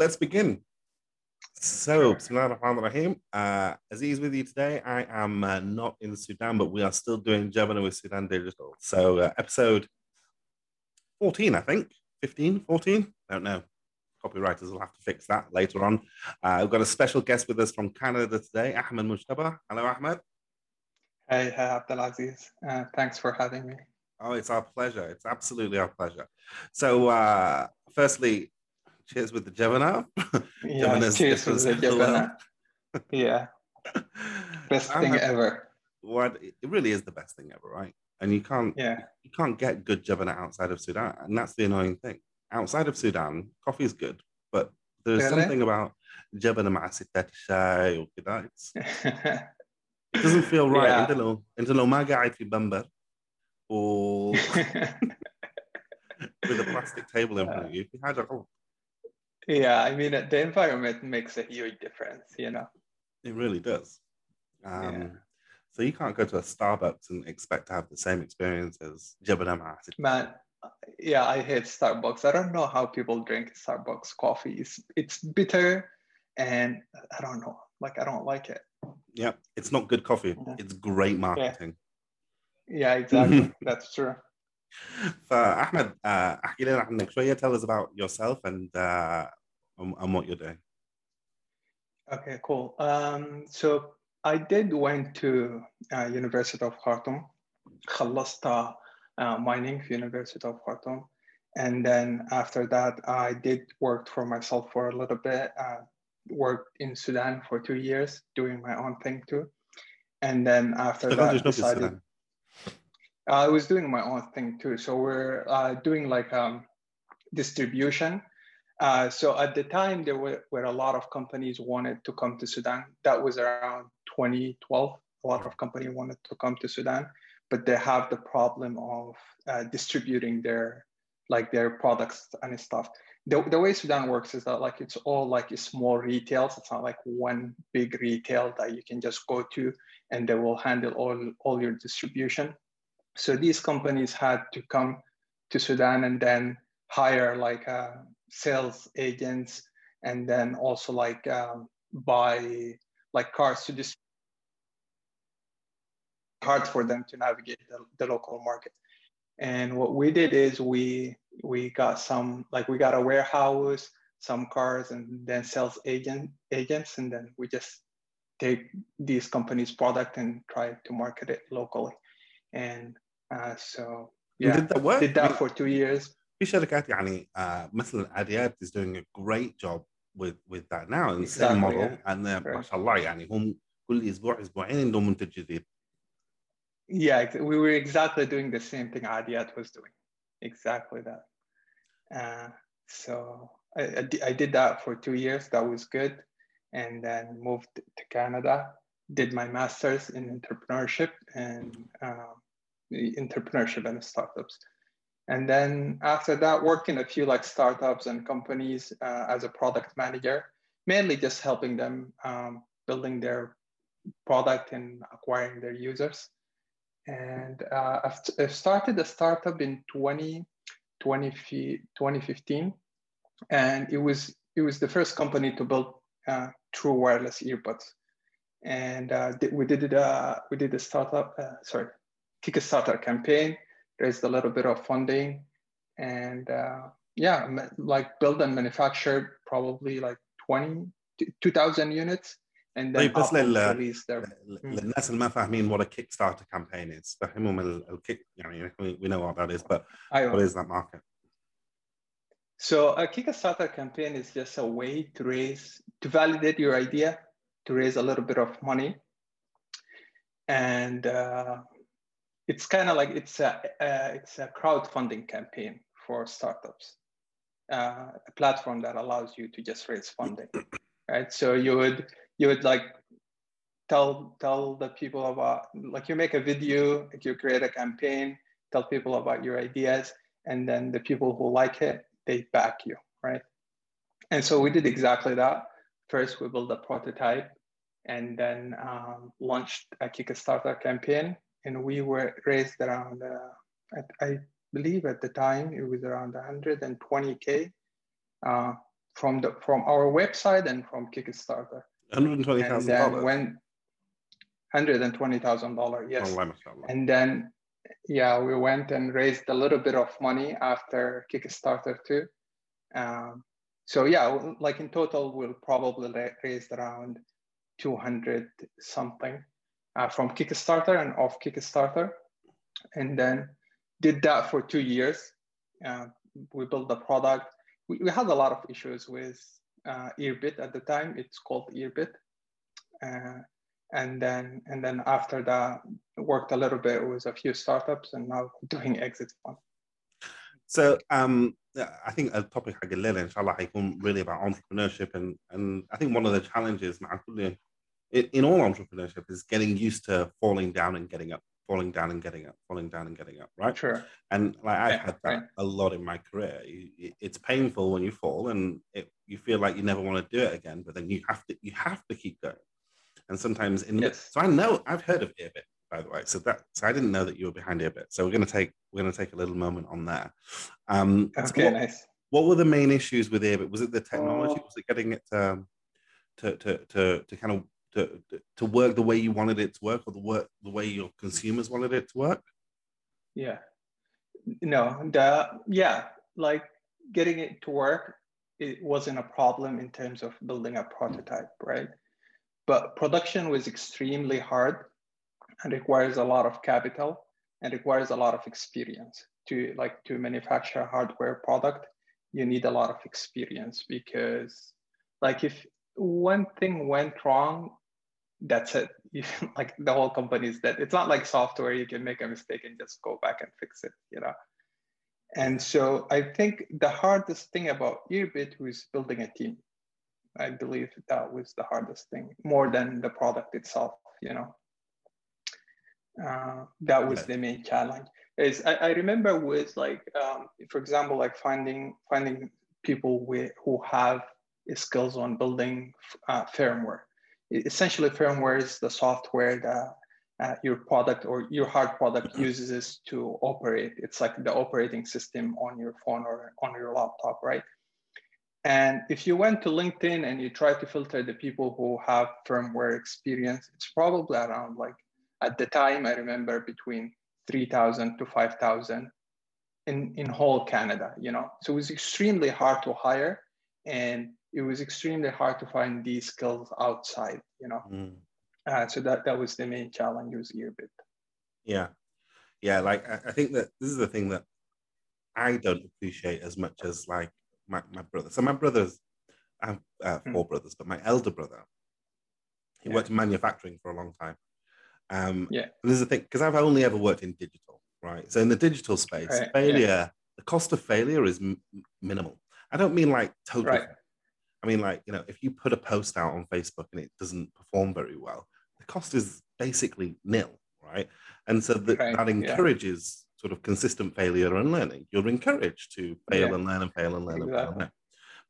let's begin. So, Bismillah ar-Rahman ar-Rahim. Uh, Aziz with you today. I am uh, not in Sudan, but we are still doing Jabana with Sudan Digital. So, uh, episode 14, I think. 15, 14? Don't know. Copywriters will have to fix that later on. Uh, we've got a special guest with us from Canada today, Ahmed Mujtaba. Hello, Ahmed. Hey, hey Abdelaziz. Uh, thanks for having me. Oh, it's our pleasure. It's absolutely our pleasure. So, uh, firstly, cheers with the Jabana. Yeah, cheers with the Jabana. yeah. Best thing have, ever. What it really is the best thing ever, right? And you can't yeah. you can't get good Jabana outside of Sudan. And that's the annoying thing. Outside of Sudan, coffee is good, but there's really? something about Jabana مع ستات الشاي It doesn't feel right yeah. you, لو انت لو ما قاعد في with a plastic table in front of uh. you في a oh, Yeah, I mean, the environment makes a huge difference, you know. It really does. Um, yeah. So you can't go to a Starbucks and expect to have the same experience as Jabana Man, yeah, I hate Starbucks. I don't know how people drink Starbucks coffee. It's, it's bitter and I don't know. Like, I don't like it. Yeah, it's not good coffee. Yeah. It's great marketing. Yeah, yeah exactly. That's true. فاحمد احكي لنا عنك شويه tell us about yourself and uh, and what you're doing. Okay, cool. Um, so I did went to uh, University of Khartoum, خلصت uh, mining University of Khartoum. And then after that, I did work for myself for a little bit, uh, worked in Sudan for two years, doing my own thing too. And then after that, decided, I was doing my own thing too. So we're uh, doing like um, distribution uh, so at the time, there were, a lot of companies wanted to come to Sudan. That was around 2012. A lot of companies wanted to come to Sudan, but they have the problem of uh, distributing their like their products and stuff. The, the way Sudan works is that like it's all like small retails. It's not like one big retail that you can just go to and they will handle all, all your distribution. So these companies had to come to Sudan and then hire like a sales agents and then also like um, buy like cars to distribute hard for them to navigate the, the local market. And what we did is we we got some like we got a warehouse some cars and then sales agent agents and then we just take these companies product and try to market it locally. And uh, so yeah did that work? did that for two years في شركات يعني uh, مثل عاديات is doing a great job with with that now and exactly, same model yeah. and uh, ما شاء الله يعني هم كل اسبوع اسبوعين عندهم منتج جديد. Yeah, we were exactly doing the same thing Adiyat was doing. Exactly that. Uh, so I, I did that for two years. That was good. And then moved to Canada, did my master's in entrepreneurship and uh, entrepreneurship and startups. And then after that, worked in a few like startups and companies uh, as a product manager, mainly just helping them um, building their product and acquiring their users. And uh, I've, I've, started a startup in 20, 20, 2015, and it was it was the first company to build uh, true wireless earbuds. And uh, we did uh, we did a startup uh, sorry Kickstarter campaign raised a little bit of funding and uh, yeah like build and manufactured probably like 20 2000 units and then طيب بس لل... للناس اللي ما فاهمين what a Kickstarter campaign is فهمهم الكيك يعني we know what that is but أيوة. what is that market so a Kickstarter campaign is just a way to raise to validate your idea to raise a little bit of money and uh, it's kind of like it's a uh, it's a crowdfunding campaign for startups, uh, a platform that allows you to just raise funding, right? So you would you would like tell tell the people about like you make a video, like you create a campaign, tell people about your ideas, and then the people who like it they back you, right? And so we did exactly that. First, we built a prototype, and then um, launched a Kickstarter campaign and we were raised around, uh, I believe at the time it was around 120K. Uh, from the from our website and from Kickstarter. Hundred twenty thousand dollars. When hundred and twenty thousand dollars, yes. Oh, and then yeah, we went and raised a little bit of money after Kickstarter too. Um, so yeah, like in total, we'll probably raise around 200 something uh, from Kickstarter and off Kickstarter. And then did that for two years. Uh, we built the product. We, we, had a lot of issues with uh, Earbit at the time. It's called Earbit. Uh, and then and then after that, worked a little bit with a few startups and now doing exit fund. So um, I think a topic حق الليلة إن شاء الله حيكون really about entrepreneurship and and I think one of the challenges مع كل in all entrepreneurship is getting used to falling down and getting up, falling down and getting up, falling down and getting up, right? Sure. And like I've yeah, had that right. a lot in my career. It's painful when you fall, and it, you feel like you never want to do it again. But then you have to, you have to keep going. And sometimes in yes. so I know I've heard of Earbit by the way. So that so I didn't know that you were behind Earbit. So we're gonna take we're gonna take a little moment on that. Um, okay, so what, nice. What were the main issues with Earbit? Was it the technology? Oh. Was it getting it to, to to to to kind of to, to work the way you wanted it to work or the work the way your consumers wanted it to work? Yeah. No the uh, yeah like getting it to work it wasn't a problem in terms of building a prototype right? But production was extremely hard and requires a lot of capital and requires a lot of experience. To like to manufacture a hardware product you need a lot of experience because like if one thing went wrong that's it. You, like the whole company is dead. It's not like software you can make a mistake and just go back and fix it, you know. And so I think the hardest thing about Earbit was building a team. I believe that was the hardest thing, more than the product itself, you know. Uh, that was the main challenge. Is I, I remember with like, um, for example, like finding finding people with, who have skills on building uh, firmware essentially firmware is the software that uh, your product or your hard product uses to operate. It's like the operating system on your phone or on your laptop, right? And if you went to LinkedIn and you try to filter the people who have firmware experience, it's probably around like at the time I remember between 3,000 to 5,000 in, in whole Canada, you know? So it was extremely hard to hire. And it was extremely hard to find these skills outside, you know. Mm. Uh, so that that was the main challenge was Earbit. Yeah, yeah. Like I, I, think that this is the thing that I don't appreciate as much as like my, my brother. So my brothers, I have uh, hmm. four mm. brothers, but my elder brother, he yeah. worked in manufacturing for a long time. Um, yeah. This is the thing because I've only ever worked in digital, right? So in the digital space, right. failure, yeah. the cost of failure is m- minimal. I don't mean like total. Right. I mean, like, you know, if you put a post out on Facebook and it doesn't perform very well, the cost is basically nil, right? And so that, that encourages yeah. sort of consistent failure and learning. You're encouraged to fail yeah. and learn and fail and learn exactly. and fail and learn.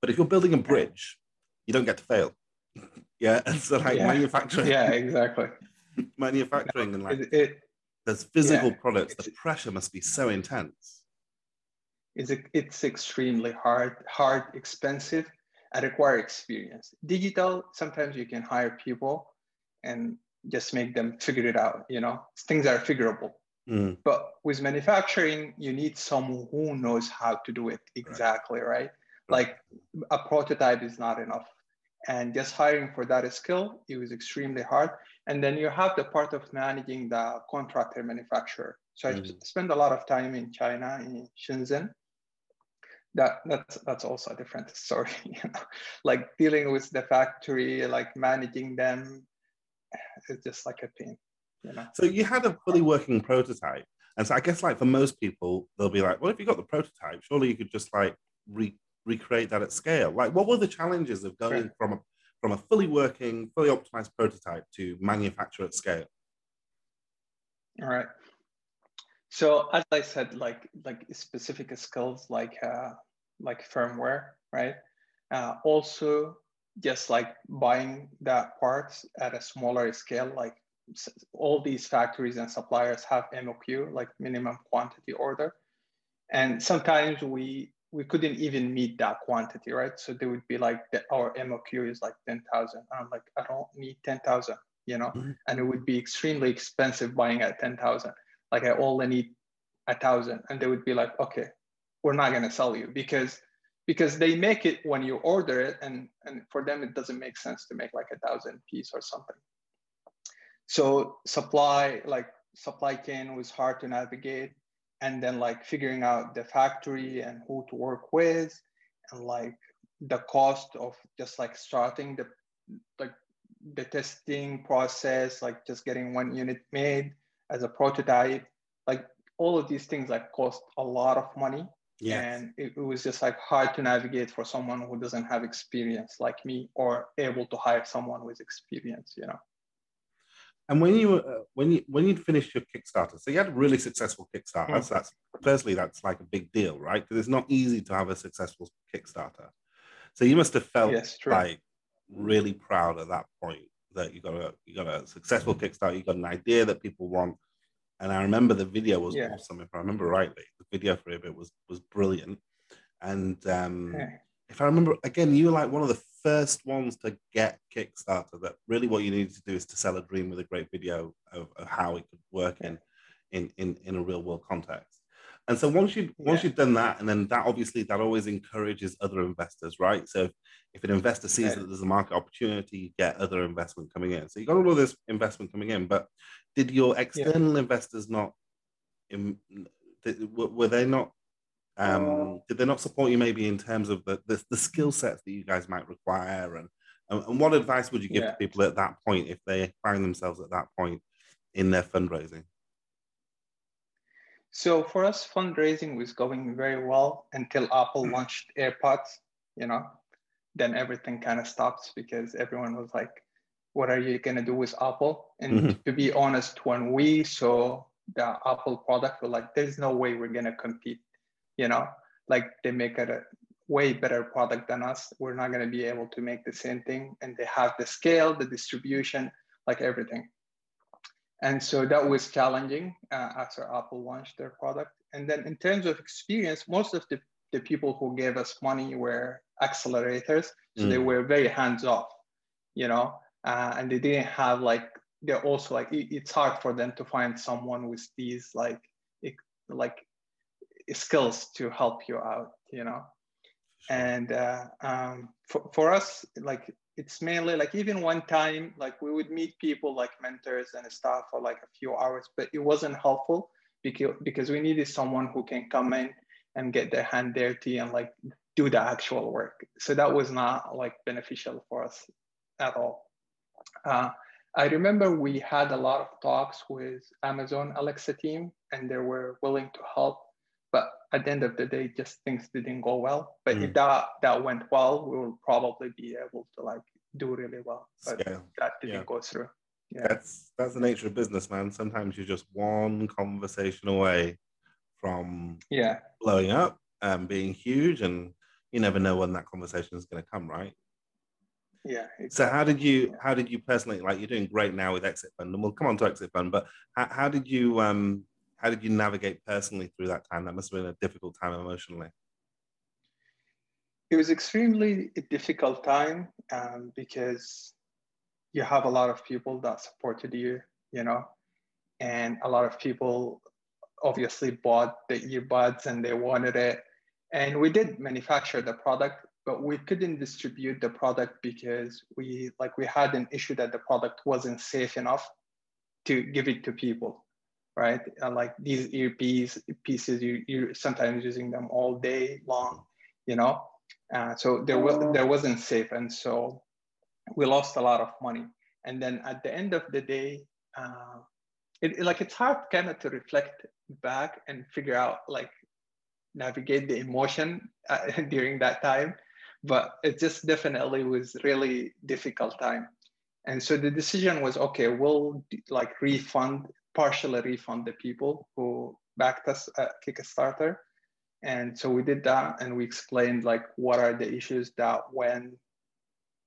But if you're building a bridge, you don't get to fail. yeah. And so like yeah. manufacturing. Yeah, exactly. manufacturing and like it, it, there's physical products, the pressure must be so intense. It's, it's extremely hard, hard, expensive, require experience. Digital, sometimes you can hire people and just make them figure it out, you know, things are figurable. Mm. But with manufacturing, you need someone who knows how to do it exactly, right? right? Like a prototype is not enough. And just hiring for that skill, it was extremely hard. And then you have the part of managing the contractor manufacturer. So mm. I spent a lot of time in China, in Shenzhen, that that's that's also a different story you know? Like dealing with the factory like managing them it's just like a pain you know? So you had a fully working prototype and so i guess like for most people they'll be like well if you got the prototype surely you could just like re- recreate that at scale. Like what were the challenges of going from a from a fully working fully optimized prototype to manufacture at scale? All right so as I said, like like specific skills like uh, like firmware, right? Uh, also, just like buying that parts at a smaller scale, like all these factories and suppliers have MOQ, like minimum quantity order. And sometimes we we couldn't even meet that quantity, right? So they would be like, the, our MOQ is like 10,000. I'm like, I don't need 10,000, you know? Mm-hmm. And it would be extremely expensive buying at 10,000. Like I only need a thousand. And they would be like, okay, we're not gonna sell you because because they make it when you order it and, and for them it doesn't make sense to make like a thousand piece or something. So supply, like supply chain was hard to navigate and then like figuring out the factory and who to work with and like the cost of just like starting the like the testing process like just getting one unit made as a prototype like all of these things like cost a lot of money yes. and it, it was just like hard to navigate for someone who doesn't have experience like me or able to hire someone with experience you know and when you uh, when you when you finished your Kickstarter, so you had a really successful Kickstarter. Mm. So that's firstly that's like a big deal, right? Because it's not easy to have a successful Kickstarter. So you must have felt yes, like really proud at that point that you got a you got a successful Kickstarter. You got an idea that people want, and I remember the video was yeah. awesome. If I remember rightly, the video for it was was brilliant. And um, okay. if I remember again, you were like one of the first ones to get Kickstarter that really what you needed to do is to sell a dream with a great video of, of how it could work in, in, in, in a real world context. And so once you once yeah. you've done that, and then that obviously that always encourages other investors, right? So if, if an investor sees yeah. that there's a market opportunity, you get other investment coming in. So you got all of this investment coming in, but did your external yeah. investors not? Were they not um, did they not support you maybe in terms of the, the, the skill sets that you guys might require? And, and what advice would you give to people at that point if they find themselves at that point in their fundraising? So for us, fundraising was going very well until Apple mm. launched AirPods, you know, then everything kind of stops because everyone was like, what are you going to do with Apple? And mm-hmm. to be honest, when we saw the Apple product, we're like, there's no way we're going to compete you know like they make it a way better product than us we're not going to be able to make the same thing and they have the scale the distribution like everything and so that was challenging uh, after apple launched their product. And then in terms of experience most of the, the people who gave us money were accelerators. So mm. they were very hands off you know uh, and they didn't have like they're also like it, it's hard for them to find someone with these like it, like skills to help you out you know and uh, um, for, for us like it's mainly like even one time like we would meet people like mentors and stuff for like a few hours but it wasn't helpful because because we needed someone who can come in and get their hand dirty and like do the actual work. So that was not like beneficial for us at all. Uh, i remember we had a lot of talks with amazon alexa team and they were willing to help at the end of the day, just things didn't go well. But mm. if that that went well, we will probably be able to like do really well. But Scale. that didn't yeah. go through. Yeah. That's that's the nature of business, man. Sometimes you're just one conversation away from yeah blowing up and being huge, and you never know when that conversation is going to come, right? Yeah. Exactly. So how did you how did you personally like you're doing great now with Exit Fund, and we'll come on to Exit Fund, but how, how did you um how did you navigate personally through that time? That must have been a difficult time emotionally. It was extremely difficult time um, because you have a lot of people that supported you, you know, and a lot of people obviously bought the earbuds and they wanted it. And we did manufacture the product, but we couldn't distribute the product because we like we had an issue that the product wasn't safe enough to give it to people right? Like these earpiece pieces, you, you're sometimes using them all day long, you know? Uh, so there, was, there wasn't safe. And so we lost a lot of money. And then at the end of the day, uh, it, it, like it's hard kind of to reflect back and figure out like navigate the emotion uh, during that time but it just definitely was really difficult time and so the decision was okay we'll like refund partially refund the people who backed us at Kickstarter. And so we did that and we explained like what are the issues that when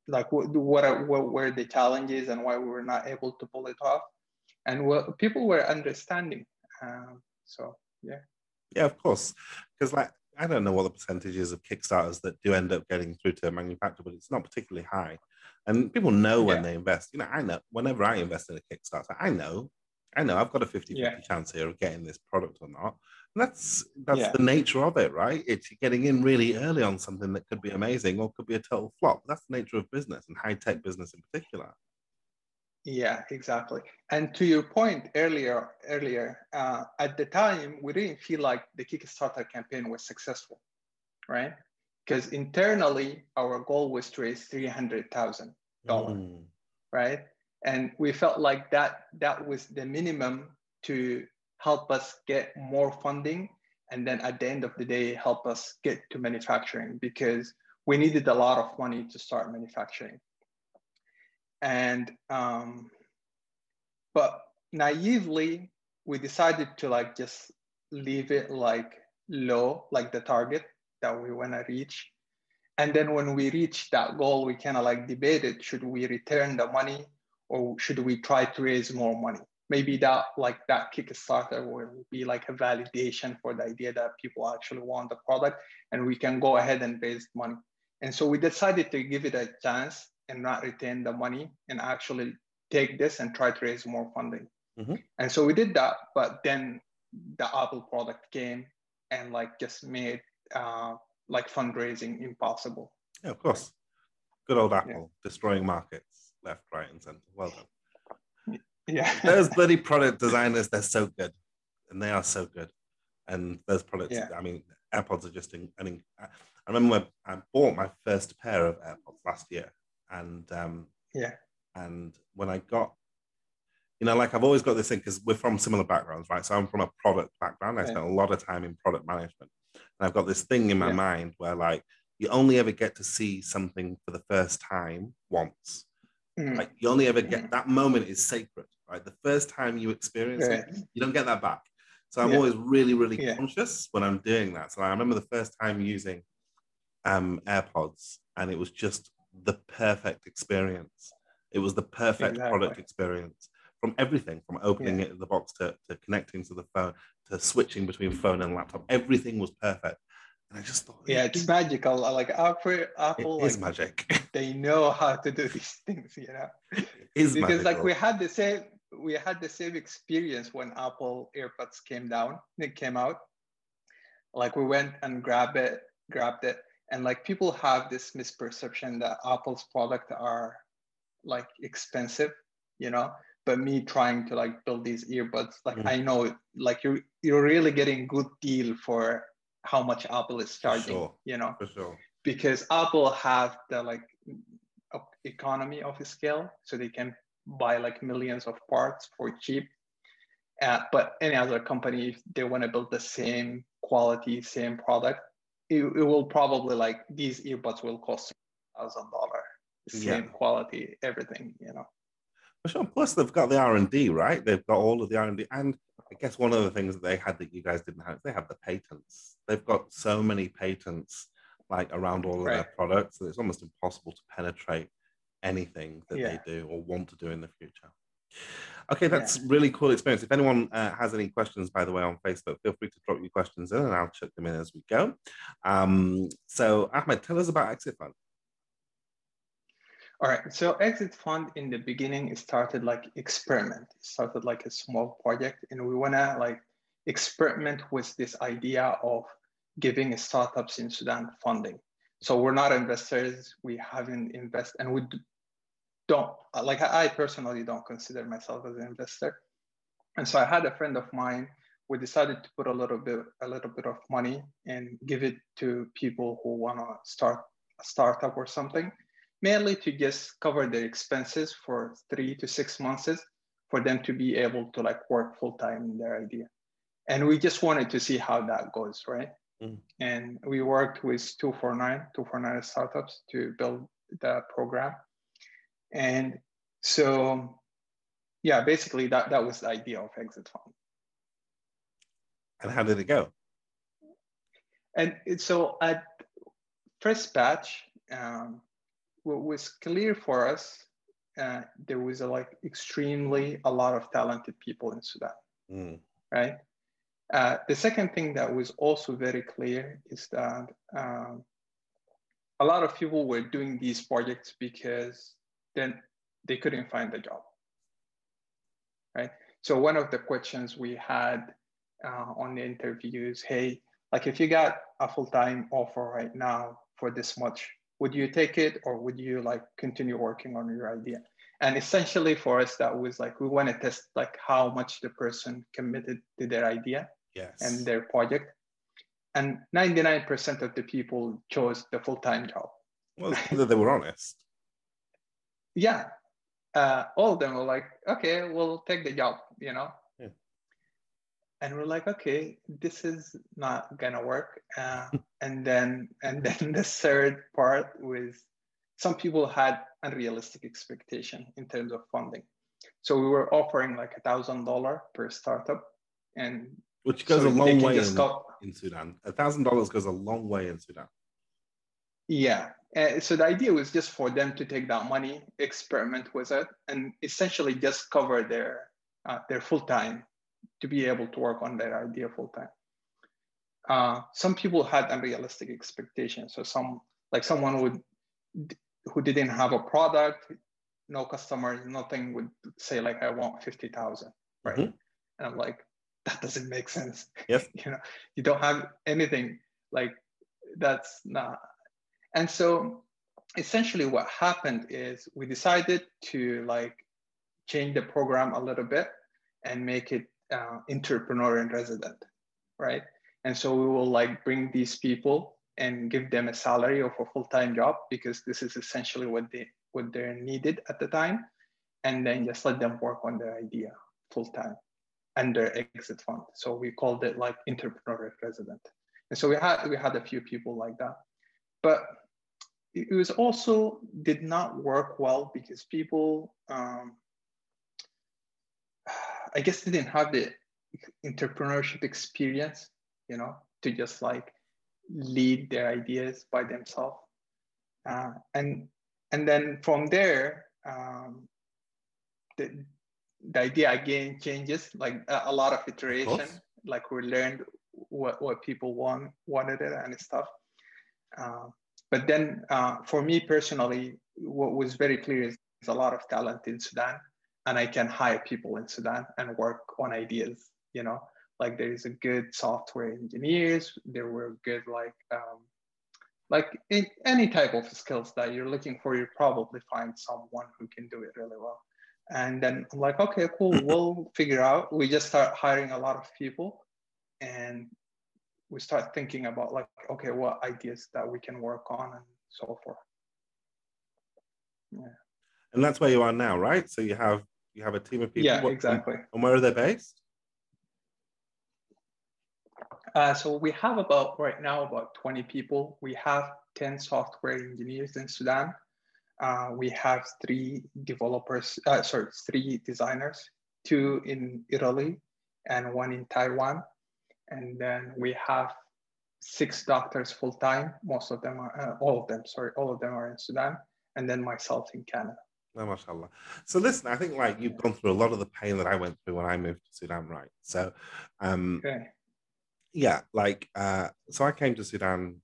like what, what, are, what were the challenges and why we were not able to pull it off. And people were understanding. Um, so yeah. Yeah, of course. Because like I don't know what the percentages of Kickstarters that do end up getting through to a manufacturer, but it's not particularly high. And people know when yeah. they invest. You know, I know whenever I invest in a Kickstarter, I know, I know I've got a 50 yeah. 50 chance here of getting this product or not. And that's that's yeah. the nature of it, right? It's getting in really early on something that could be amazing or could be a total flop. That's the nature of business and high tech business in particular. Yeah, exactly. And to your point earlier, earlier uh, at the time, we didn't feel like the Kickstarter campaign was successful, right? Because internally, our goal was to raise three hundred thousand dollars, mm. right? And we felt like that that was the minimum to help us get more funding, and then at the end of the day, help us get to manufacturing because we needed a lot of money to start manufacturing. And um, but naively we decided to like just leave it like low like the target that we want to reach. And then when we reach that goal we kind of like debated should we return the money or should we try to raise more money maybe that like that kickstarter will be like a validation for the idea that people actually want the product and we can go ahead and raise money and so we decided to give it a chance and not retain the money and actually take this and try to raise more funding. Mm-hmm. And so we did that, but then the Apple product came and like just made uh, like fundraising impossible. Yeah, of course. Good old Apple yeah. destroying markets left, right, and center. Well done. Yeah. those bloody product designers, they're so good. And they are so good. And those products, yeah. I mean, AirPods are just in, I mean, I remember when I bought my first pair of AirPods last year and um, yeah, and when I got, you know, like I've always got this thing because we're from similar backgrounds, right? So I'm from a product background. I yeah. spent a lot of time in product management, and I've got this thing in my yeah. mind where like you only ever get to see something for the first time once. Mm. Like you only ever get mm. that moment is sacred, right? The first time you experience right. it, you don't get that back. So I'm yeah. always really, really yeah. conscious when I'm doing that. So I remember the first time using um, AirPods, and it was just the perfect experience. It was the perfect exactly. product experience from everything from opening yeah. it in the box to, to connecting to the phone to switching between phone and laptop. Everything was perfect. And I just thought, yeah, it's magical. Like Apple, Apple it is like, magic. They know how to do these things, you know. It is because magical. like we had the same we had the same experience when Apple AirPods came down. It came out. Like we went and grabbed it, grabbed it, and like people have this misperception that apple's product are like expensive you know but me trying to like build these earbuds like mm. i know like you're you're really getting good deal for how much apple is charging sure. you know? Sure. Because apple have the like economy of scale so they can buy like millions of parts for cheap. Uh, but any other company if they want to build the same quality same product it, it will probably like these earbuds will cost thousand dollar same yeah. quality everything you know? For sure. Plus they've got the r&d right? They've got all of the r&d and i guess one of the things that they had that you guys didn't have is they have the patents they've got so many patents like around all of right. their products that it's almost impossible to penetrate anything that yeah. they do or want to do in the future Okay, that's yeah. really cool experience. If anyone uh, has any questions, by the way, on Facebook, feel free to drop your questions in and I'll check them in as we go. Um, so, Ahmed, tell us about Exit Fund. All right, so Exit Fund in the beginning, started like experiment. It started like a small project, and we wanna like experiment with this idea of giving startups in Sudan funding. So we're not investors. We haven't invested, and we don't like I personally don't consider myself as an investor. And so I had a friend of mine. We decided to put a little bit a little bit of money and give it to people who want to start a startup or something, mainly to just cover their expenses for three to six months for them to be able to like work full time in their idea. And we just wanted to see how that goes, right? Mm. And we worked with 249, 249 startups to build the program and so, yeah, basically that, that was the idea of Exit Fund. And how did it go? And so at first batch, um, what was clear for us, uh, there was a, like extremely a lot of talented people in Sudan, mm. right? Uh, the second thing that was also very clear is that um, a lot of people were doing these projects because then they couldn't find a job, right? So one of the questions we had uh, on the interviews, hey, like if you got a full-time offer right now for this much, would you take it or would you like continue working on your idea? And essentially for us, that was like, we want to test like how much the person committed to their idea yes. and their project. And 99% of the people chose the full-time job. Well, they were honest. yeah. Uh, all of them were like, okay, we'll take the job, you know? And we're like okay this is not gonna work. Uh, and then and then the third part was some people had unrealistic expectation in terms of funding. So we were offering like a thousand dollar per startup and which goes so a long way in, in, sudan. A thousand dollars goes a long way in sudan. Yeah. Uh, so the idea was just for them to take that money experiment with it and essentially just cover their uh, their full-time to be able to work on their idea full time. Uh, some people had unrealistic expectations. So some, like someone would, who didn't have a product, no customers, nothing would say like, I want 50,000, right? Mm-hmm. And I'm like, that doesn't make sense. Yes. you know, you don't have anything like that's not. And so essentially what happened is we decided to like change the program a little bit and make it uh, entrepreneur in resident, right? And so we will like bring these people and give them a salary of a full-time job because this is essentially what they what they're needed at the time, and then just let them work on their idea full-time and their exit fund. So we called it like entrepreneur and resident. And so we had we had a few people like that, but it was also did not work well because people um, I guess they didn't have the entrepreneurship experience, you know, to just like lead their ideas by themselves. Uh, and and then from there, um, the, the idea again changes, like a, a lot of iteration, like we learned what, what people want wanted it and stuff. Uh, but then uh, for me personally, what was very clear is a lot of talent in Sudan and I can hire people in Sudan and work on ideas, you know, like there is a good software engineers, there were good like, um, like in any type of skills that you're looking for, you probably find someone who can do it really well. And then I'm like, okay, cool, we'll figure out. We just start hiring a lot of people and we start thinking about like, okay, what ideas that we can work on and so forth. Yeah. And that's where you are now, right? So you have you have a team of people. Yeah, exactly. And, and where are they based? Uh, so we have about right now about 20 people. We have 10 software engineers in Sudan. Uh, we have three developers, uh, sorry, three designers, two in Italy and one in Taiwan. And then we have six doctors full time. Most of them are, uh, all of them, sorry, all of them are in Sudan. And then myself in Canada. Oh, mashallah. So listen, I think like you've gone through a lot of the pain that I went through when I moved to Sudan, right? So, um, okay. yeah, like, uh, so I came to Sudan.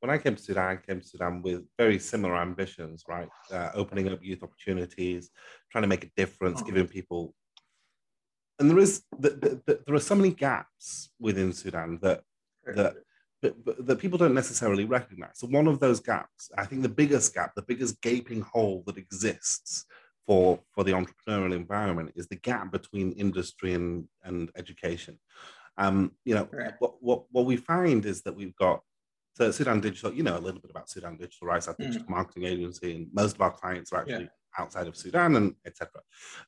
When I came to Sudan, I came to Sudan with very similar ambitions, right? Uh, opening up youth opportunities, trying to make a difference, oh. giving people. And there is the, the, the, there are so many gaps within Sudan that that but, but that people don't necessarily recognize. So one of those gaps, I think the biggest gap, the biggest gaping hole that exists for for the entrepreneurial environment is the gap between industry and, and education. Um, you know, right. what, what what we find is that we've got so Sudan Digital, you know a little bit about Sudan Digital, right? Our digital mm. marketing agency, and most of our clients are actually yeah. outside of Sudan and etc.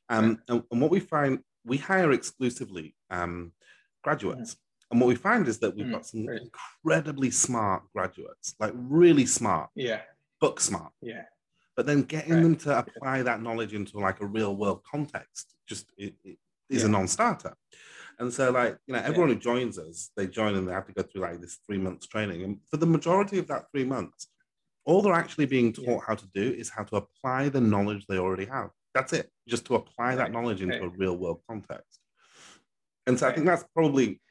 Um, right. and, and, what we find, we hire exclusively um, graduates. And what we find is that we've mm, got some great. incredibly smart graduates, like really smart, yeah, book smart, yeah. But then getting right. them to apply that knowledge into like a real world context just it, it is yeah. a non-starter. And so, like you know, everyone yeah. who joins us, they join and they have to go through like this three months training. And for the majority of that three months, all they're actually being taught yeah. how to do is how to apply the knowledge they already have. That's it, just to apply that knowledge into a real world context. And so, I think that's probably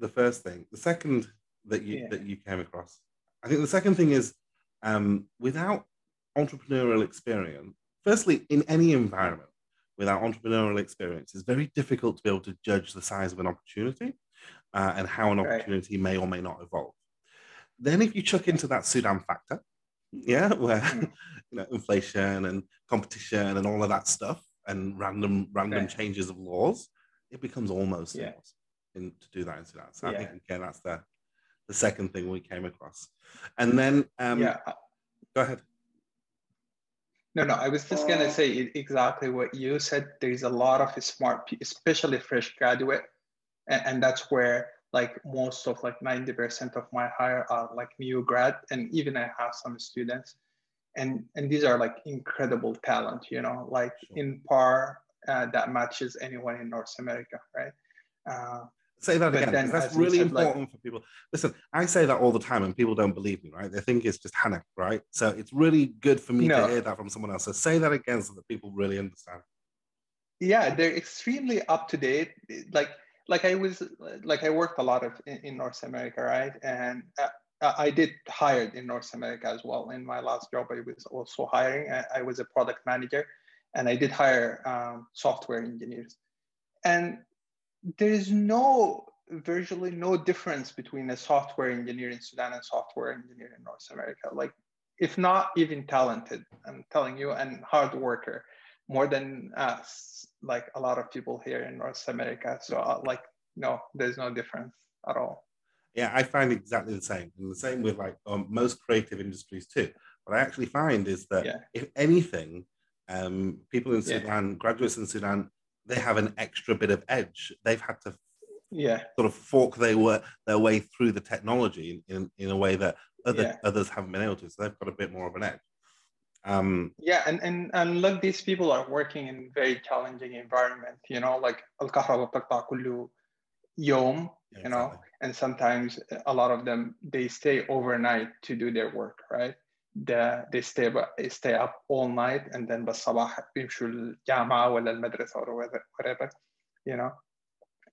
the first thing. The second that you yeah. that you came across, I think the second thing is um, without entrepreneurial experience. Firstly, in any environment, without entrepreneurial experience, it's very difficult to be able to judge the size of an opportunity uh, and how an opportunity right. may or may not evolve. Then, if you chuck into that Sudan factor, yeah, where mm. you know inflation and competition and all of that stuff and random random right. changes of laws, it becomes almost yeah. In, to do that in Sudan. So yeah. I think again that's the the second thing we came across, and then um, yeah, go ahead. No, no, I was just gonna say exactly what you said. There's a lot of smart, especially fresh graduate, and, and that's where like most of like 90% of my hire are like new grad, and even I have some students, and and these are like incredible talent, you know, like sure. in par uh, that matches anyone in North America, right? Uh, Say that again. Then, that's really said, important like, for people. Listen, I say that all the time, and people don't believe me, right? They think it's just Hannah, right? So it's really good for me no. to hear that from someone else. So say that again, so that people really understand. Yeah, they're extremely up to date. Like, like I was, like I worked a lot of in, in North America, right? And uh, I did hired in North America as well. In my last job, I was also hiring. I, I was a product manager, and I did hire um, software engineers. And there is no virtually no difference between a software engineer in Sudan and software engineer in North America. Like, if not even talented, I'm telling you, and hard worker, more than us, like a lot of people here in North America. So, uh, like, no, there's no difference at all. Yeah, I find exactly the same, and the same with like um, most creative industries too. What I actually find is that yeah. if anything, um, people in Sudan, yeah. graduates in Sudan, they have an extra bit of edge. They've had to yeah sort of fork they were their way through the technology in, in a way that other yeah. others haven't been able to. So they've got a bit more of an edge. Um, yeah, and, and and look, these people are working in very challenging environment. You know, like al kullu yom. You know, and sometimes a lot of them they stay overnight to do their work, right? the, they stay stay up all night and then بالصباح بيمشوا الجامعة ولا المدرسة or whatever, you know.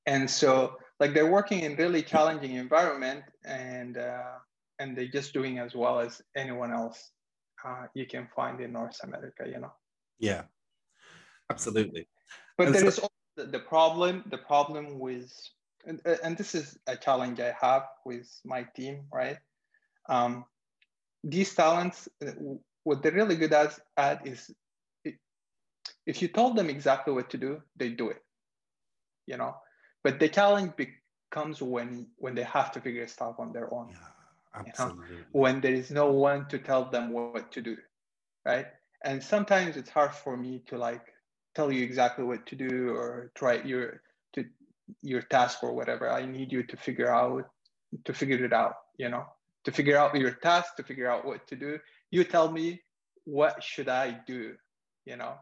And so like they're working in really challenging environment and uh, and they're just doing as well as anyone else uh, you can find in North America, you know. Yeah, absolutely. But and there so- is also the problem. The problem with and, and this is a challenge I have with my team, right? Um, these talents, uh, what they're really good at, at is if you told them exactly what to do, they do it. You know, but the challenge becomes when when they have to figure stuff on their own. Yeah, absolutely. You know? When there is no one to tell them what to do, right? And sometimes it's hard for me to like tell you exactly what to do or try your to your task or whatever. I need you to figure out to figure it out. You know, to figure out your task, to figure out what to do. You tell me what should I do, you know,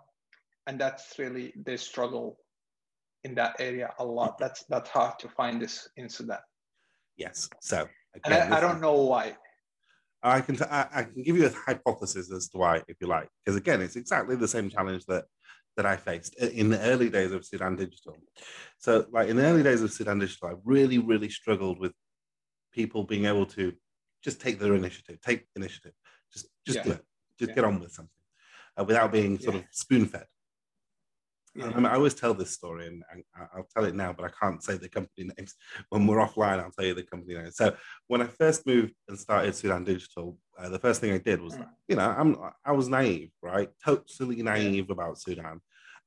and that's really the struggle in that area a lot. That's that's hard to find this incident. Yes. So again, I, I, don't know why. I can t- I, I can give you a hypothesis as to why, if you like, because again, it's exactly the same challenge that that I faced in the early days of Sudan Digital. So, like in the early days of Sudan Digital, I really, really struggled with people being able to just take their initiative, take initiative, just just yeah. do it, just yeah. get on with something uh, without being sort yeah. of spoon fed. I, mean, I, always tell this story, and, and, I'll tell it now, but I can't say the company names. When we're offline, I'll tell you the company name. So when I first moved and started Sudan Digital, uh, the first thing I did was, mm. you know, I'm I was naive, right? Totally naive about Sudan,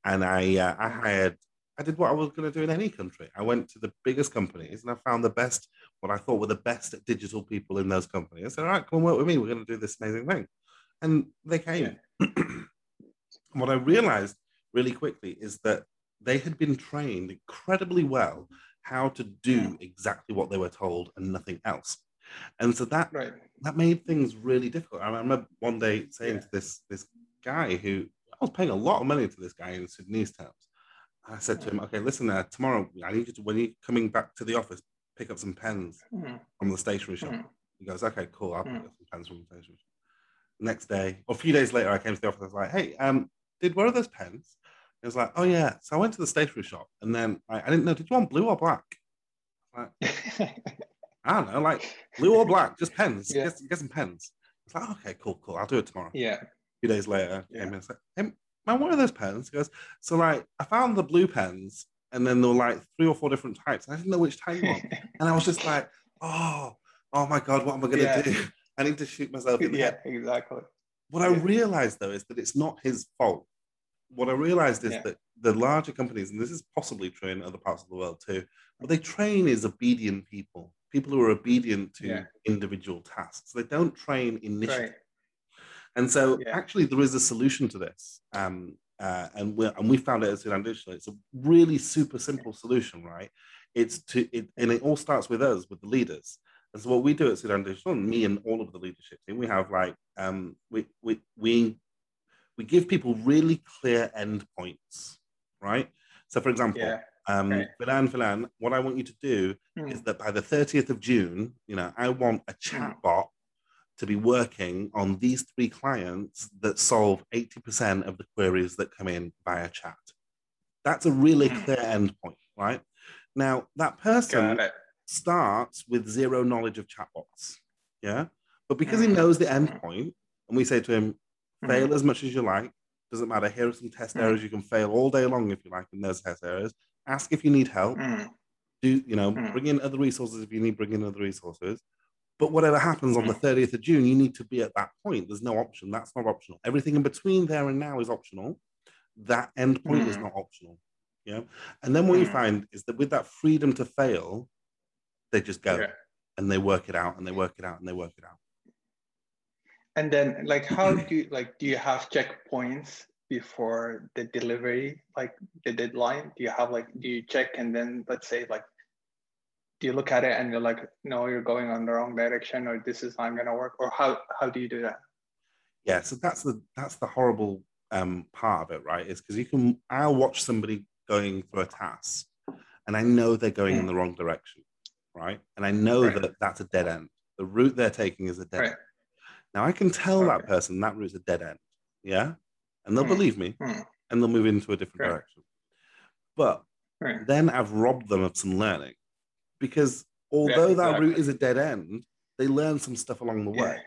and I uh, I hired I did what I was going to do in any country. I went to the biggest companies and I found the best, what I thought were the best digital people in those companies. I said, all right, come and work with me. We're going to do this amazing thing. And they came. Yeah. what I realized really quickly is that they had been trained incredibly well how to do yeah. exactly what they were told and nothing else. And so that right. that made things really difficult. I remember one day saying yeah. to this this guy who I was paying a lot of money to this guy in Sudanese terms I said to him, okay, listen, uh, tomorrow I need you to, when you're coming back to the office, pick up some pens mm. from the stationery shop. Mm. He goes, okay, cool. I'll pick up some pens from the stationery shop. Next day, or a few days later, I came to the office. I was like, hey, um, did where are those pens? He was like, oh yeah. So I went to the stationery shop, and then I, I didn't know. Did you want blue or black? Like, I don't know, like blue or black, just pens. Yeah. Get, get some pens. It's like, okay, cool, cool. I'll do it tomorrow. yeah. A few days later, Yeah. came in and said, hey, man, what are those pens? He goes, so like, I found the blue pens, and then there were like three or four different types. I didn't know which type you want. And I was just like, oh, oh my God, what am I going to Yeah. do? I need to shoot myself in the yeah, head. exactly. What I realized though is that it's not his fault. What I realized is Yeah. that the larger companies, and this is possibly true in other parts of the world too, what they train is obedient people, people who are obedient to Yeah. individual tasks. They don't train initiative. Right. And so Yeah. actually there is a solution to this. Um, uh, and, we and we found it at Sudan Digital. It's a really super simple solution, right? It's to, it, and it all starts with us, with the leaders. And so what we do at Sudan Digital, me and all of the leadership team, we have like, um, we, we, we, we give people really clear endpoints, right? So for example, Yeah. um, Right. Filan, Filan, what I want you to do Hmm. is that by the 30th of June, you know, I want a chatbot to be working on these three clients that solve 80% of the queries that come in via chat. That's a really clear endpoint, right? Now, that person starts with zero knowledge of chatbots, yeah? But because he Mm. knows the endpoint, and we say to him, Mhm. fail as much as you like, doesn't matter, here are some test Mm. errors, you can fail all day long if you like in those test errors. Ask if you need help Mm. do you know Mm. bring in other resources if you need bring in other resources but whatever happens on the Mm. 30th of june you need to be at that point there's no option that's not optional everything in between there and now is optional that end point is Mm. not optional yeah and then what you Mm. find is that with that freedom to fail they just go Yeah. and they work it out and they work it out and they work it out And then like how do you like do you have checkpoints before the delivery, like the deadline? Do you have like do you check and then let's say like do you look at it and you're like, no, you're going on the wrong direction or this is not gonna work? Or how how do you do that? yeah so that's the that's the horrible um part of it right is because you can i'll watch somebody going through a task and i know they're going in the wrong direction right and i know Right. that that's a dead end the route they're taking is a dead Right. end now i can tell that person that route's a dead end yeah and they'll Hmm. believe me Hmm. and they'll move into a different Right. direction but then I've robbed them of some learning because although that exactly. route is a dead end, they learn some stuff along the way.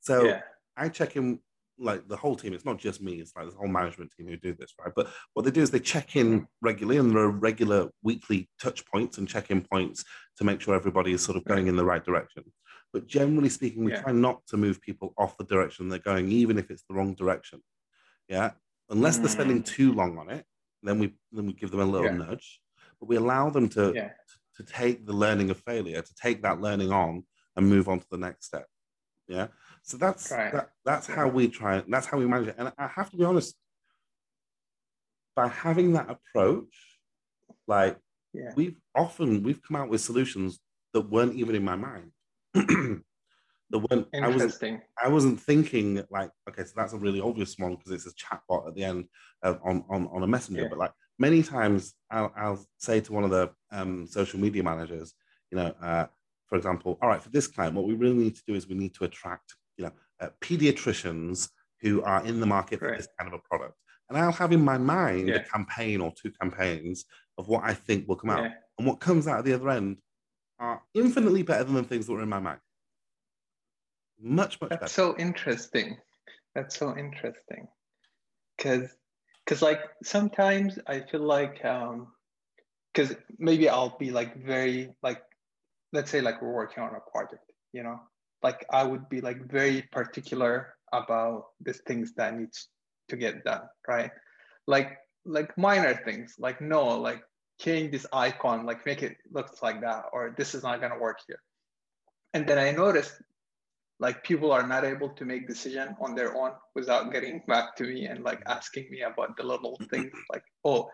So yeah. I check in like the whole team. It's not just me. It's like the whole management team who do this, right? But what they do is they check in regularly, and there are regular weekly touch points and check-in points to make sure everybody is sort of going in the right direction. But generally speaking, we Yeah. try not to move people off the direction they're going, even if it's the wrong direction. Yeah, unless they're spending mm. too long on it, then we then we give them a little Yeah. nudge. But we allow them to Yeah. To take the learning of failure, to take that learning on and move on to the next step. Yeah. So that's Right. that, that's how we try that's how we manage it. And I have to be honest, by having that approach, like Yeah. we've often we've come out with solutions that weren't even in my mind. that weren't I wasn't Interesting. I wasn't thinking like, okay, so that's a really obvious one because it's a chatbot at the end of, on, on, on a messenger. Yeah. But like many times I'll, I'll say to one of the um, social media managers, you know, uh, for example, all right, for this client, what we really need to do is we need to attract, you know, uh, pediatricians who are in the market for this kind of a product. And I'll have in my mind Yeah. a campaign or two campaigns of what I think will come out. Yeah. And what comes out at the other end are infinitely better than the things that were in my mind. Much, much better. That's so interesting. That's so interesting. Cause cause like sometimes I feel like um because maybe I'll be like very like let's say like we're working on a project, you know, like I would be like very particular about the things that needs to get done, right? Like like minor things, like no, like change this icon, like make it looks like that, or this is not gonna work here. And then I noticed like people are not able to make decision on their own without getting back to me and like asking me about the little things like oh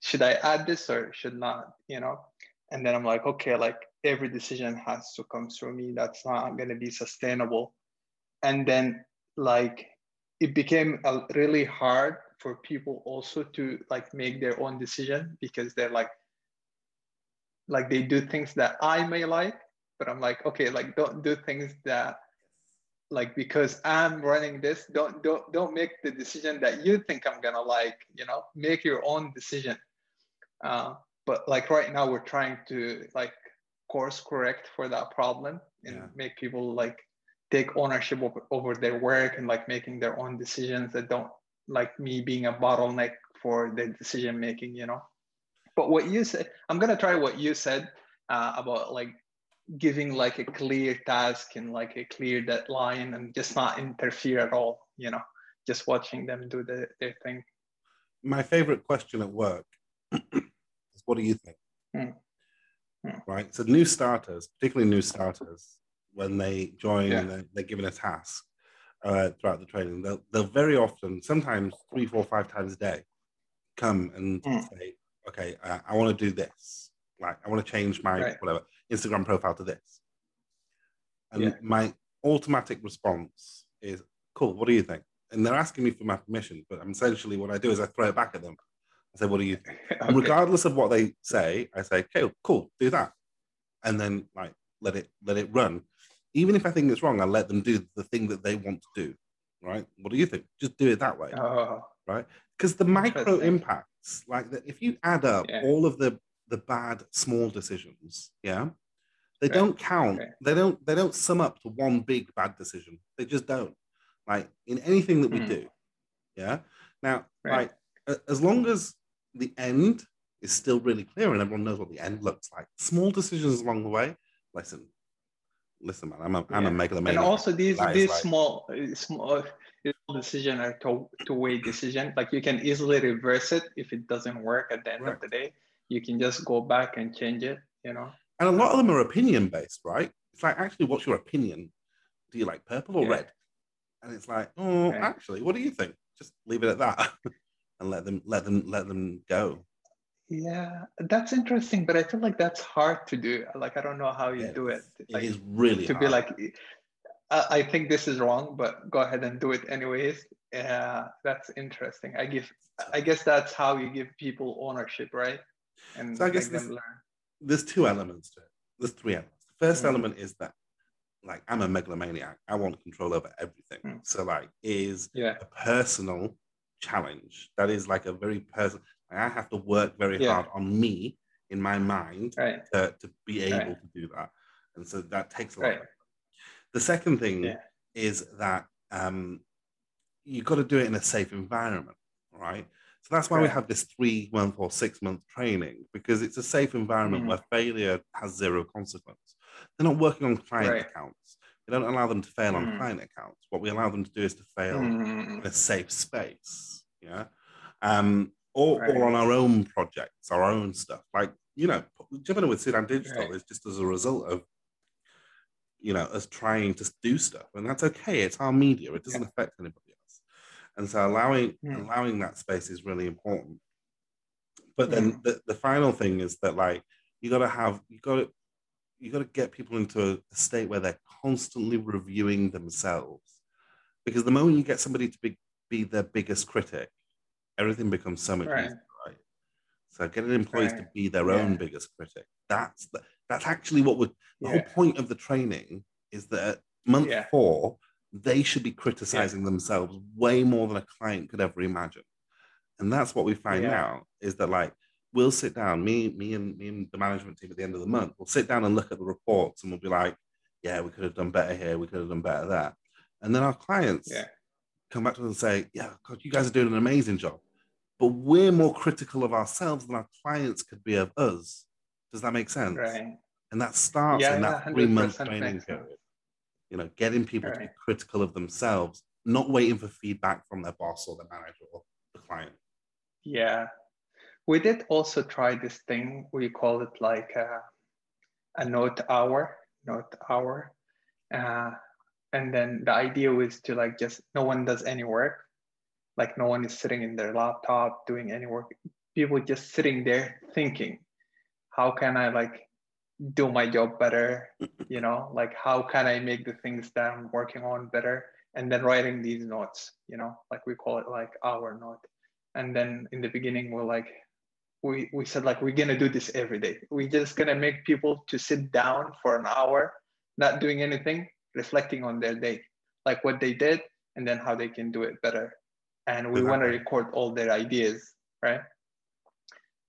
should i add this or should not you know? And then i'm like okay like every decision has to come through me. That's not going to be sustainable. And then like it became a, really hard for people also to like make their own decision because they're like like they do things that i may like but i'm like okay like don't do things that like because i'm running this don't don't don't make the decision that you think i'm gonna like you know make your own decision uh, but like right now we're trying to like course correct for that problem and Yeah. make people like take ownership over, over their work and like making their own decisions that don't like me being a bottleneck for the decision making you know but what you said i'm gonna try what you said uh, about like giving like a clear task and like a clear deadline and just not interfere at all you know just watching them do the, their thing My favorite question at work is what do you think? Hmm. Hmm. Right. So new starters, particularly new starters, when they join Yeah. and they're, they're given a task uh, throughout the training, they'll, they'll very often, sometimes three, four, five times a day, come and Hmm. say, okay, uh, I want to do this. Like, I want to change my Right. whatever Instagram profile to this. And Yeah. my automatic response is, cool, what do you think? And they're asking me for my permission, but essentially what I do is I throw it back at them. I say, what do you think? And Okay. regardless of what they say, I say, okay, cool, do that. And then like let it let it run. Even if I think it's wrong, I let them do the thing that they want to do. Right? What do you think? Just do it that way. Oh, Because the micro impacts, like the, if you add up Yeah. all of the the bad small decisions, yeah, they Right. don't count. Right. They don't they don't sum up to one big bad decision. They just don't. Like in anything that we Hmm. do, yeah. Now, Right. like as long as the end is still really clear and everyone knows what the end looks like, small decisions along the way. Listen, listen, man. I'm a I'm a Yeah. megalomaniac. and also these That these like- small uh, small small decision are two two way decision. Like you can easily reverse it if it doesn't work at the end Right. of the day. You can just go back and change it. You know. And a lot of them are opinion based, right? It's like, actually, what's your opinion? Do you like purple or Yeah. red? And it's like, oh, actually, what do you think? Just leave it at that, and let them let them let them go. Yeah, that's interesting, but I feel like that's hard to do. Like I don't know how you Yeah, do it. It Like, is really to be like, I, I think this is wrong, but go ahead and do it anyways. Yeah, that's interesting. I give, I guess that's how you give people ownership, right? And So I guess make this- them learn. there's two elements to it. There's three elements. The 1st Mm. element is that, like, I'm a megalomaniac. I want control over everything. Mm. So, like, is Yeah, a personal challenge. That is like a very personal. I have to work very Yeah. hard on me in my mind right, to, to be able Right. to do that. And so that takes a lot. right. The second thing Yeah. is that um, you've got to do it in a safe environment, right? So that's why we have this three month or six month training because it's a safe environment Mhm. where failure has zero consequence. They're not working on client Right. accounts. We don't allow them to fail on Mhm. client accounts. What we allow them to do is to fail Mm, in a safe space, yeah, um, or, Right. or on our own projects, our own stuff. Like you know, jumping in with Sudan Digital Right. is just as a result of you know us trying to do stuff, and that's okay. It's our media; it doesn't affect anybody and so allowing Mm. allowing that space is really important. But then the, the final thing is that like you got to have you got to you got to get people into a, state where they're constantly reviewing themselves because the moment you get somebody to be, be their biggest critic everything becomes so much Right. easier right so getting employees to be their own biggest critic that's the, that's actually what would the yeah, whole point of the training is that month Yeah. four they should be criticizing themselves way more than a client could ever imagine. And that's what we find Yeah. now is that like we'll sit down me me and me and the management team at the end of the month we'll sit down and look at the reports and we'll be like yeah we could have done better here we could have done better there. And then our clients yeah, come back to us and say yeah god you guys are doing an amazing job. But we're more critical of ourselves than our clients could be of us. Does that make sense? Right. and that starts Yeah, in that three month training sense. period you know getting people to be critical of themselves not waiting for feedback from their boss or their manager or the client Yeah. We did also try this thing. We call it like a, a note hour, note hour. Uh, and then the idea was to like just no one does any work. Like no one is sitting in their laptop doing any work. People just sitting there thinking, how can I like do my job better? You know, like how can I make the things that I'm working on better? And then writing these notes, you know, like we call it like our note. And then in the beginning we're like we we said like we're gonna do this every day. We're just gonna make people to sit down for an hour not doing anything reflecting on their day like what they did and then how they can do it better. And we want to record all their ideas right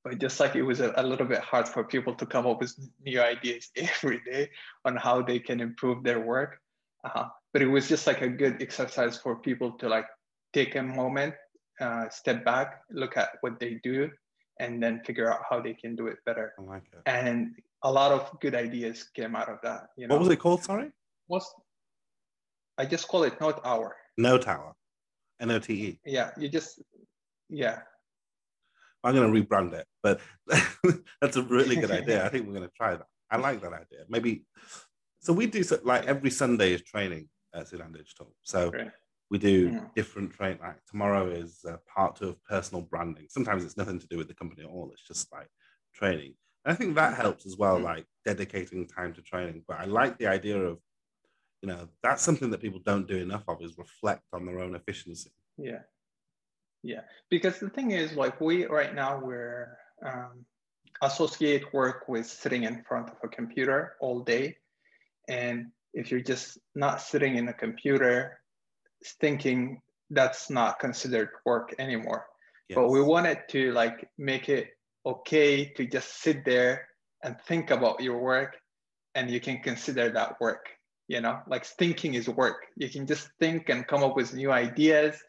but just like it was a, a, little bit hard for people to come up with new ideas every day on how they can improve their work. Uh, but it was just like a good exercise for people to like take a moment uh, step back look at what they do and then figure out how they can do it better. I like it. and a lot of good ideas came out of that you know? what was it called sorry? What's i just call it note hour. Note hour. N-o-t-e yeah you just yeah I'm going to rebrand it, but that's a really good idea. I think we're going to try that. I like that idea. Maybe so we do so, like every Sunday is training at Sudan Digital. So right. we do yeah. different train. Like tomorrow is part two of personal branding. Sometimes it's nothing to do with the company at all. It's just like training. And I think that helps as well, mm. like dedicating time to training. But I like the idea of, you know, that's something that people don't do enough of is reflect on their own efficiency. Yeah. Yeah, because the thing is, like we right now we're um, associate work with sitting in front of a computer all day, and if you're just not sitting in a computer thinking, that's not considered work anymore. Yes. But we wanted to like make it okay to just sit there and think about your work, and you can consider that work. You know, like thinking is work. You can just think and come up with new ideas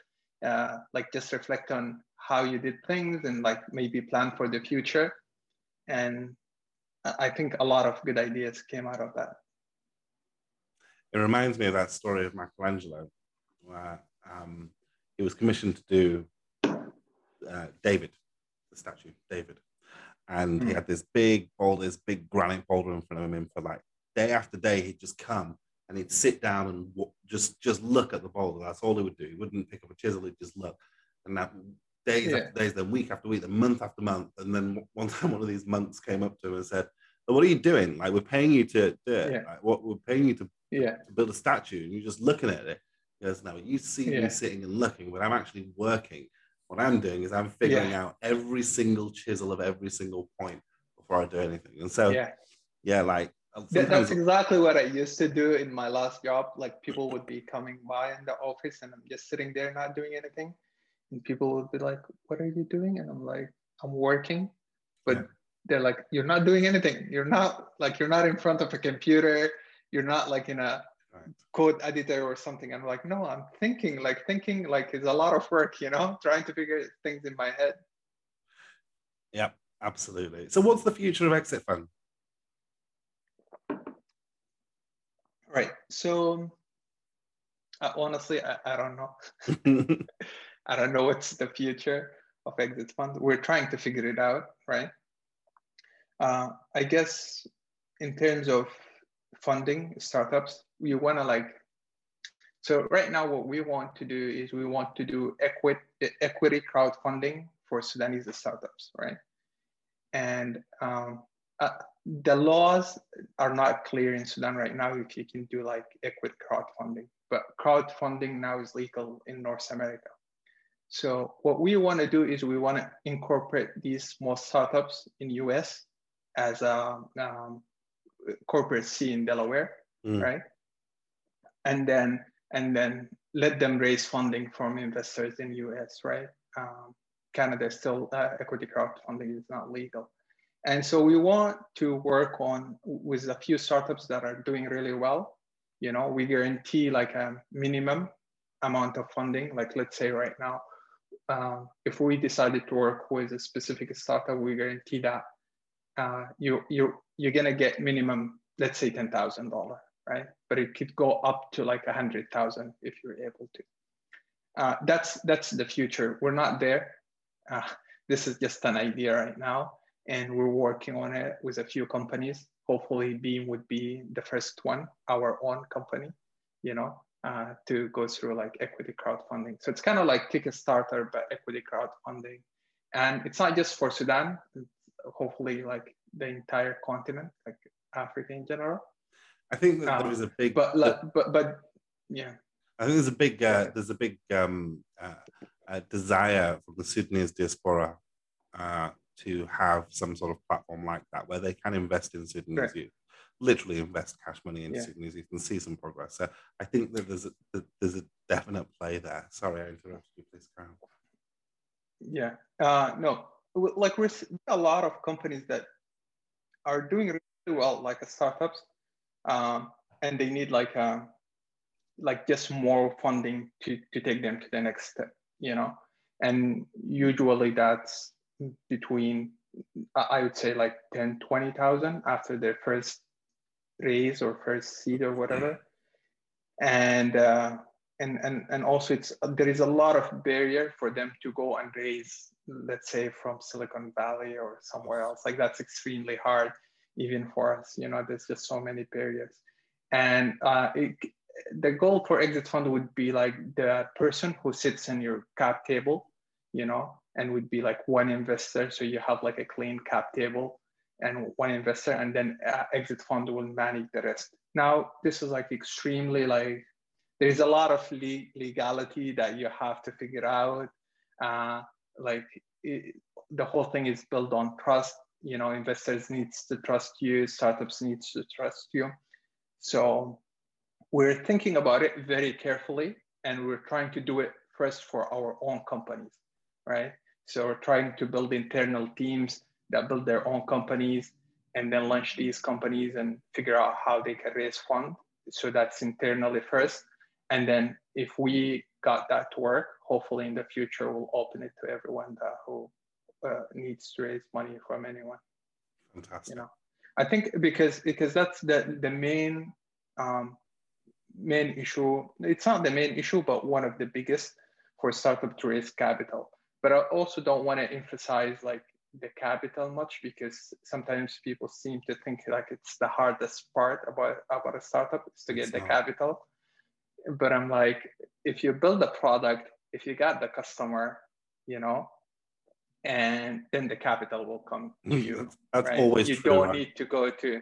uh, like just reflect on how you did things and like maybe plan for the future. And I think a lot of good ideas came out of that. It reminds me of that story of Michelangelo, where um, he was commissioned to do uh, David, the statue, David. And mm. he hmm. had this big boulder, this big granite boulder in front of him for like day after day, he'd just come and he'd sit down and w- just just look at the boulder. That's all he would do. He wouldn't pick up a chisel. He'd just look. And that days yeah. after days, then week after week, then month after month. And then one time, one of these monks came up to him and said, oh, "What are you doing? Like we're paying you to do it. Yeah. Like, what we're paying you to, yeah. to build a statue, and you're just looking at it." He goes, "No, you see me sitting and looking, but I'm actually working. What I'm doing is I'm figuring out every single chisel of every single point before I do anything." And so, yeah, yeah that's exactly what I used to do in my last job. Like people would be coming by in the office and I'm just sitting there not doing anything. And people would be like, What are you doing? And I'm like, I'm working. But yeah. they're like, You're not doing anything. You're not like you're not in front of a computer. You're not like in a right. code editor or something. I'm like, no, I'm thinking, like thinking like it's a lot of work, you know, trying to figure things in my head. Yep, absolutely. So what's the future of Exit Fund? Right. So uh, honestly, I, I don't know. I don't know what's the future of exit fund. We're trying to figure it out, right? Uh, I guess in terms of funding startups, we want to like. So right now, what we want to do is we want to do equity equity crowdfunding for Sudanese startups, right? And um, uh, the laws are not clear in Sudan right now if you can do like equity crowdfunding, but crowdfunding now is legal in North America. So what we want to do is we want to incorporate these small startups in US as a um, corporate C in Delaware, mm. right? And then and then let them raise funding from investors in US, right? Um, Canada still uh, equity crowdfunding is not legal. And so we want to work on with a few startups that are doing really well. You know, we guarantee like a minimum amount of funding. Like let's say right now, uh, if we decided to work with a specific startup, we guarantee that uh, you you you're gonna get minimum, let's say ten thousand dollar, right? But it could go up to like a hundred thousand if you're able to. Uh, that's that's the future. We're not there. Uh, this is just an idea right now and we're working on it with a few companies. Hopefully, Beam would be the first one, our own company, you know, uh, to go through like equity crowdfunding. So it's kind of like Kickstarter, but equity crowdfunding. And it's not just for Sudan, hopefully, like the entire continent, like Africa in general. I think that there is a big, but, but, but, yeah. I think there's a big, uh, there's a big um, uh, desire from the Sudanese diaspora uh, to have some sort of platform like that where they can invest in Sudanese right. youth, literally invest cash money in yeah. Sudanese youth and see some progress. So I think that there's a, that there's a definite play there. Sorry, I interrupted you. Please, Karen. Yeah. Uh, no. like we're a lot of companies that are doing really well, like startups, um, and they need like a, um, like just more funding to to take them to the next step, you know. And usually that's between I would say like 10, 20,000 after their first raise or first seed or whatever. And uh, and and and also it's there is a lot of barrier for them to go and raise let's say from silicon valley or somewhere else like that's extremely hard even for us you know there's just so many barriers and uh, it, the goal for exit fund would be like the person who sits in your cap table you know and would be like one investor so you have like a clean cap table and one investor and then uh, exit fund will manage the rest now this is like extremely like there's a lot of le- legality that you have to figure out. Uh, like it, the whole thing is built on trust. You know, investors needs to trust you, startups needs to trust you. So we're thinking about it very carefully, and we're trying to do it first for our own companies, right? So we're trying to build internal teams that build their own companies and then launch these companies and figure out how they can raise funds. So that's internally first. And then if we got that to work, hopefully in the future we'll open it to everyone that who uh, needs to raise money from anyone. Fantastic. You know, I think because because that's the the main um, main issue. It's not the main issue, but one of the biggest for startup to raise capital. But I also don't want to emphasize like the capital much because sometimes people seem to think like it's the hardest part about about a startup is to get it's the not. capital but i'm like if you build a product if you got the customer you know and then the capital will come to mm, you that's right? always you true, don't right? need to go to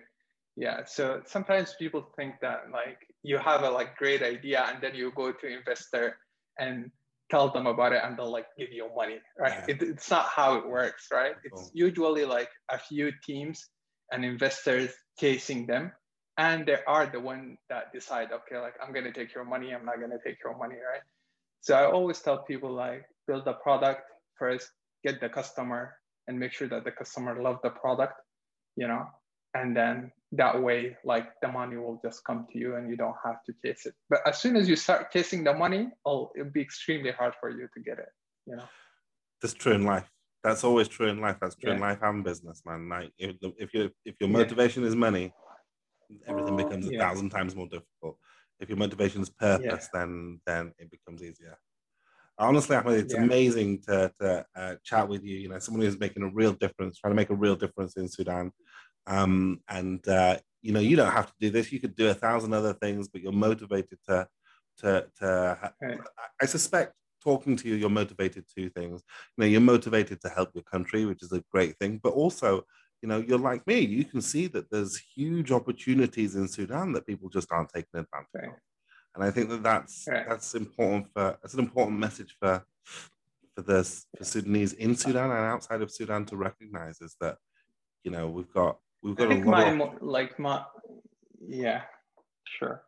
yeah so sometimes people think that like you have a like great idea and then you go to investor and tell them about it and they'll like give you money right? Yeah. it, it's not how it works right? It's usually like a few teams and investors chasing them and they are the one that decide okay like i'm going to take your money i'm not going to take your money right? So i always tell people like build the product first get the customer and make sure that the customer love the product you know? And then that way like the money will just come to you and you don't have to chase it but as soon as you start chasing the money oh it'll be extremely hard for you to get it you know that's true in life that's always true in life that's true yeah. in life and business man like if, if you if your motivation yeah. is money everything becomes a yeah. thousand times more difficult. If your motivation is purpose, then then it becomes easier. Honestly, Ahmed, it's amazing to, to uh, chat with you. You know, someone who's making a real difference, trying to make a real difference in Sudan. Um, and uh, you know, you don't have to do this. You could do a thousand other things, but you're motivated to to to. Right. I suspect talking to you, you're motivated to things. You know, you're motivated to help your country, which is a great thing, but also you know, you're like me, you can see that there's huge opportunities in Sudan that people just aren't taking advantage right. of. And I think that that's right. that's important for that's an important message for for this for Sudanese in Sudan and outside of Sudan to recognize is that you know we've got we've got I think my of... like my yeah sure.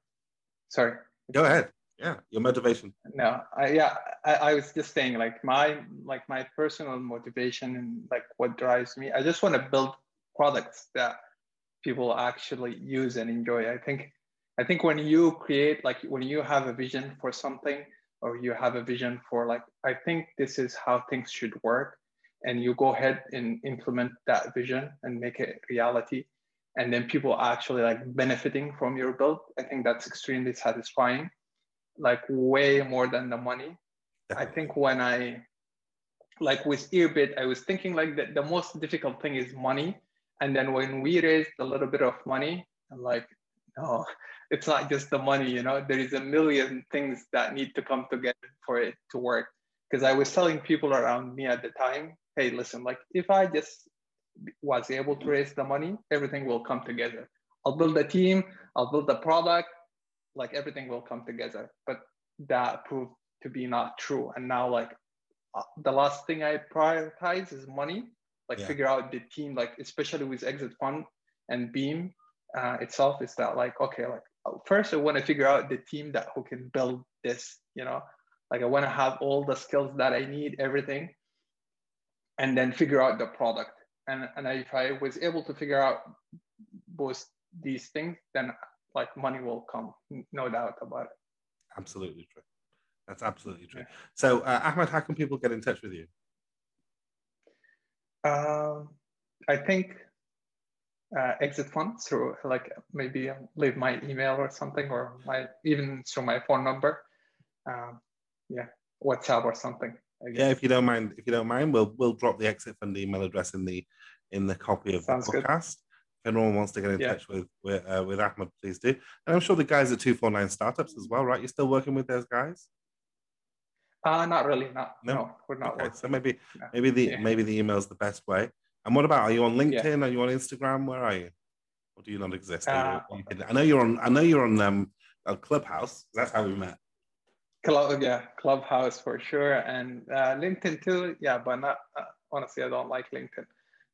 Sorry. Go ahead. Yeah your motivation. No I, yeah I, I was just saying like my like my personal motivation and like what drives me i just want to build products that people actually use and enjoy. I think i think when you create like when you have a vision for something or you have a vision for like i think this is how things should work and you go ahead and implement that vision and make it reality and then people actually like benefiting from your build i think that's extremely satisfying like way more than the money. I think when I like with Earbit, I was thinking like the, the most difficult thing is money. And then when we raised a little bit of money, I'm like, no, it's not just the money, you know, there is a million things that need to come together for it to work. Because I was telling people around me at the time, hey, listen, like if I just was able to raise the money, everything will come together. I'll build a team, I'll build a product, like everything will come together. But that proved to be not true. And now like uh, the last thing I prioritize is money, like yeah. figure out the team, like especially with Exit Fund and Beam uh, itself is that like, okay, like uh, first I want to figure out the team that who can build this, you know, like I want to have all the skills that I need, everything. And then figure out the product. And, and if I was able to figure out both these things, then like money will come, no doubt about it. Absolutely true. That's absolutely true. Yeah. So, uh, Ahmed, how can people get in touch with you? Um, I think uh, exit fund through like maybe leave my email or something, or my even through my phone number. Um, yeah, WhatsApp or something. Yeah, if you don't mind, if you don't mind, we'll we'll drop the exit fund email address in the in the copy of Sounds the podcast. Good. If anyone wants to get in yeah. touch with with, uh, with Ahmed, please do. And I'm sure the guys at two four nine startups as well, right? You're still working with those guys? Uh not really. Not no, no we're not. Okay, working. so maybe no. maybe the yeah. maybe the email is the best way. And what about are you on LinkedIn? Yeah. Are you on Instagram? Where are you? Or do you not exist? Uh, I know you're on. I know you're on um, Clubhouse. That's how we met. Club, yeah, Clubhouse for sure, and uh, LinkedIn too. Yeah, but not uh, honestly, I don't like LinkedIn.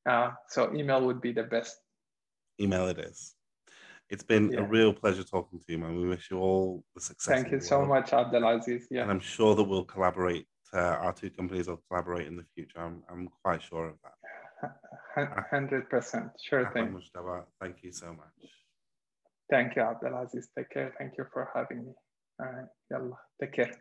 Uh, so email would be the best. Email it is. It's been yeah. a real pleasure talking to you, man. We wish you all the success. Thank you so much, Abdelaziz. Yeah, and I'm sure that we'll collaborate. Uh, our two companies will collaborate in the future. I'm, I'm quite sure of that. Hundred percent, sure thing. Mustafa, thank you so much. Thank you, Abdelaziz. Take care. Thank you for having me. All right. Yalla. Take care.